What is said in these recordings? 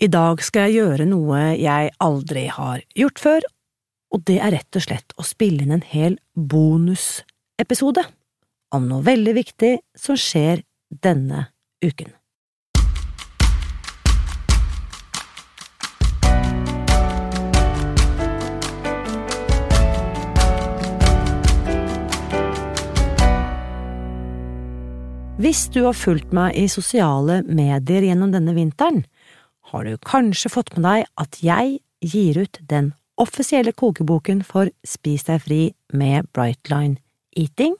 I dag skal jeg gjøre noe jeg aldri har gjort før, og det er rett og slett å spille inn en hel bonusepisode om noe veldig viktig som skjer denne uken. Hvis du har fulgt meg i sosiale medier gjennom denne vinteren, har du kanskje fått med deg at jeg gir ut den offisielle kokeboken for Spis deg fri med Brightline Eating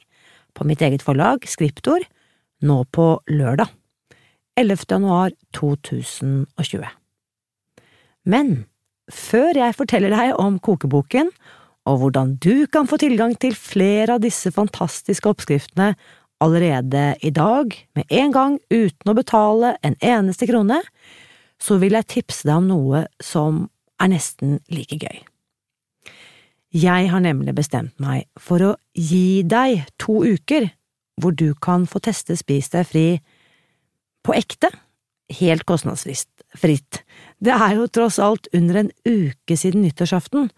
på mitt eget forlag, Skriptor, nå på lørdag, 11. januar 2020. Men før jeg forteller deg om kokeboken og hvordan du kan få tilgang til flere av disse fantastiske oppskriftene allerede i dag, med en gang uten å betale en eneste krone, så vil jeg tipse deg om noe som er nesten like gøy. Jeg har nemlig bestemt meg for å gi deg to uker hvor du kan få teste Spis deg fri på ekte, helt kostnadsfritt. Det er jo tross alt under en uke siden nyttårsaften,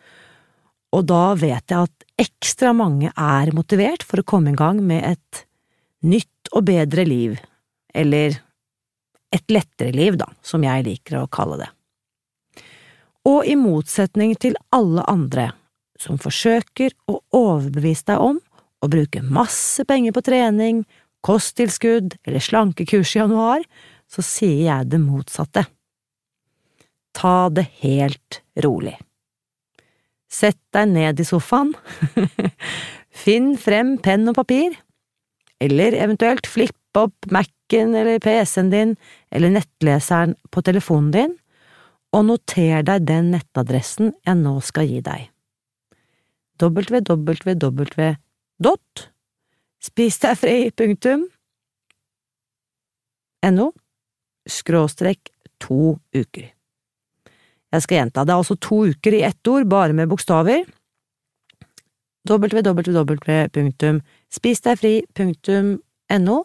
og da vet jeg at ekstra mange er motivert for å komme i gang med et nytt og bedre liv, eller et lettere liv, da, som jeg liker å kalle det. Og i motsetning til alle andre som forsøker å overbevise deg om å bruke masse penger på trening, kosttilskudd eller slankekurs i januar, så sier jeg det motsatte. Ta det helt rolig. Sett deg ned i sofaen, finn frem penn og papir, eller eventuelt flipp opp Mac-en eller PC-en din eller nettleseren på telefonen din, og noter deg den nettadressen jeg nå skal gi deg. www.spisdegfri.no skråstrek to uker. Jeg skal gjenta, det er altså to uker i ett ord, bare med bokstaver www.spisdegfri.no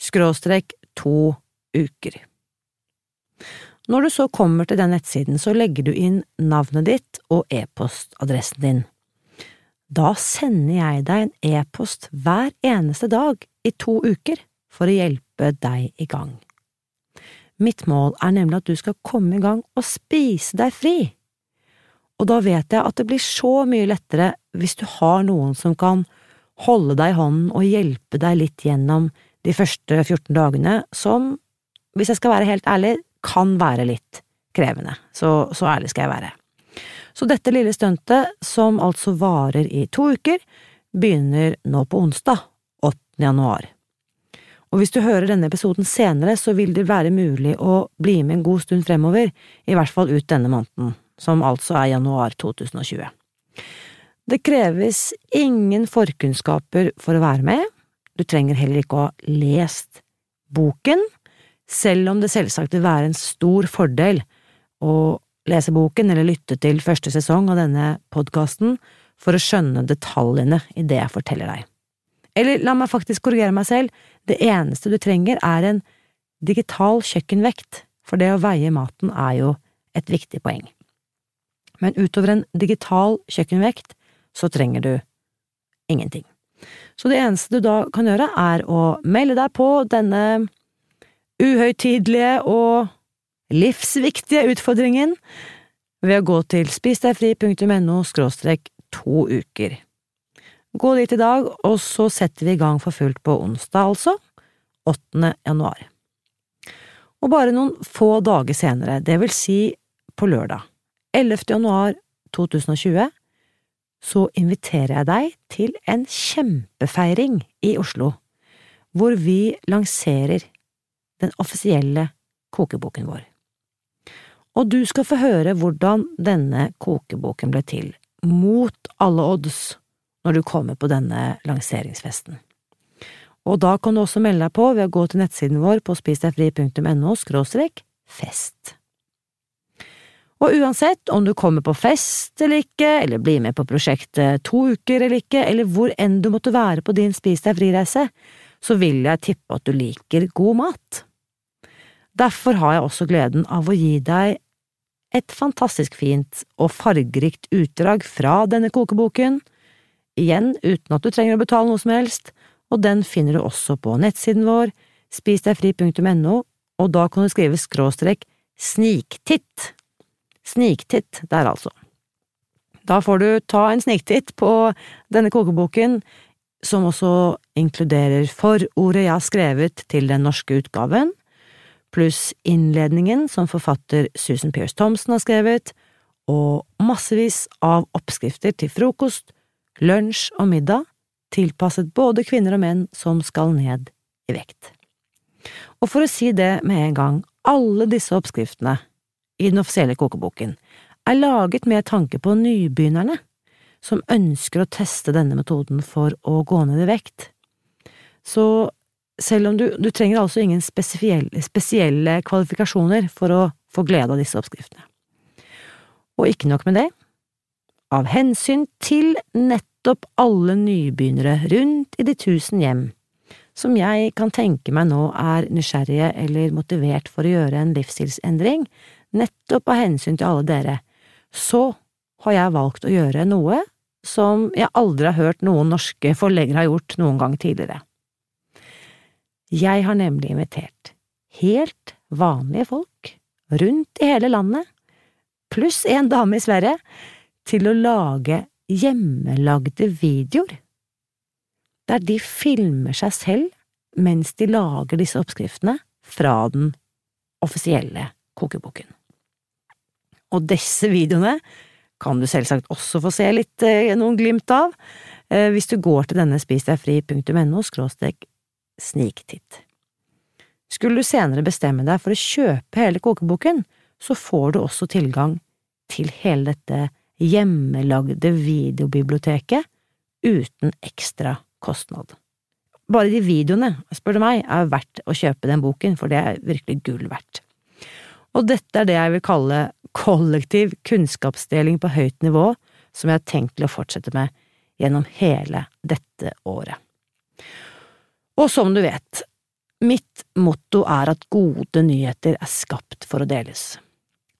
skråstrek to uker. Når du så kommer til den nettsiden, så legger du inn navnet ditt og e-postadressen din. Da sender jeg deg en e-post hver eneste dag i to uker for å hjelpe deg i gang. Mitt mål er nemlig at du skal komme i gang og spise deg fri og da vet jeg at det blir så mye lettere hvis du har noen som kan holde deg i hånden og hjelpe deg litt gjennom de første 14 dagene, som, hvis jeg skal være helt ærlig, kan være litt krevende, så, så ærlig skal jeg være. Så dette lille stuntet, som altså varer i to uker, begynner nå på onsdag, 8. januar. Og hvis du hører denne episoden senere, så vil det være mulig å bli med en god stund fremover, i hvert fall ut denne måneden som altså er januar 2020. Det kreves ingen forkunnskaper for å være med, du trenger heller ikke å ha lest boken, selv om det selvsagt vil være en stor fordel å lese boken eller lytte til første sesong av denne podkasten for å skjønne detaljene i det jeg forteller deg. Eller la meg faktisk korrigere meg selv, det eneste du trenger er en digital kjøkkenvekt, for det å veie maten er jo et viktig poeng men utover en digital kjøkkenvekt så trenger du ingenting. Så det eneste du da kan gjøre, er å melde deg på denne uhøytidelige og livsviktige utfordringen ved å gå til spisdegfri.no skråstrek to uker. Gå dit i dag, og så setter vi i gang for fullt på onsdag, altså, 8. januar. Og bare noen få dager senere, det vil si på lørdag, 11. januar 2020 så inviterer jeg deg til en kjempefeiring i Oslo, hvor vi lanserer den offisielle kokeboken vår. Og du skal få høre hvordan denne kokeboken ble til, mot alle odds, når du kommer på denne lanseringsfesten. Og da kan du også melde deg på ved å gå til nettsiden vår på spisdegfri.no fest. Og uansett om du kommer på fest eller ikke, eller blir med på prosjektet to uker eller ikke, eller hvor enn du måtte være på din Spis deg fri-reise, så vil jeg tippe at du liker god mat. Derfor har jeg også gleden av å gi deg et fantastisk fint og fargerikt utdrag fra denne kokeboken, igjen uten at du trenger å betale noe som helst, og den finner du også på nettsiden vår, spisdegfri.no, og da kan du skrive skråstrek sniktitt. Sniktitt der, altså. Da får du ta en sniktitt på denne kokeboken, som også inkluderer forordet jeg har skrevet til den norske utgaven, pluss innledningen som forfatter Susan Pierce Thompson har skrevet, og massevis av oppskrifter til frokost, lunsj og middag, tilpasset både kvinner og menn som skal ned i vekt. Og for å si det med en gang, alle disse oppskriftene i den offisielle kokeboken er laget med tanke på nybegynnerne som ønsker å teste denne metoden for å gå ned i vekt. Så selv om du, du trenger altså ingen spesielle, spesielle kvalifikasjoner for å få glede av disse oppskriftene. Og ikke nok med det, av hensyn til nettopp alle nybegynnere rundt i de tusen hjem, som jeg kan tenke meg nå er nysgjerrige eller motivert for å gjøre en livsstilsendring, nettopp av hensyn til alle dere, så har jeg valgt å gjøre noe som jeg aldri har hørt noen norske forleggere har gjort noen gang tidligere. Jeg har nemlig invitert helt vanlige folk rundt i hele landet, pluss en dame i Sverige, til å lage hjemmelagde videoer, der de filmer seg selv mens de lager disse oppskriftene fra den offisielle kokeboken. Og disse videoene kan du selvsagt også få se litt eh, noen glimt av eh, hvis du går til denne spisdegfri.no skråstrek sniktitt. Skulle du senere bestemme deg for å kjøpe hele kokeboken, så får du også tilgang til hele dette hjemmelagde videobiblioteket uten ekstra kostnad. Bare de videoene, spør du meg, er verdt å kjøpe den boken, for det er virkelig gull verdt. Og dette er det jeg vil kalle kollektiv kunnskapsdeling på høyt nivå, som jeg har tenkt til å fortsette med gjennom hele dette året. Og som du vet, mitt motto er at gode nyheter er skapt for å deles.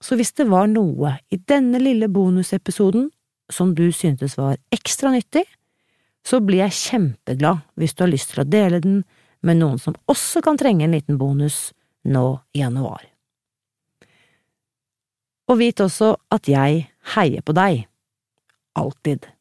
Så hvis det var noe i denne lille bonusepisoden som du syntes var ekstra nyttig, så blir jeg kjempeglad hvis du har lyst til å dele den med noen som også kan trenge en liten bonus nå i januar. Og vit også at jeg heier på deg. Alltid.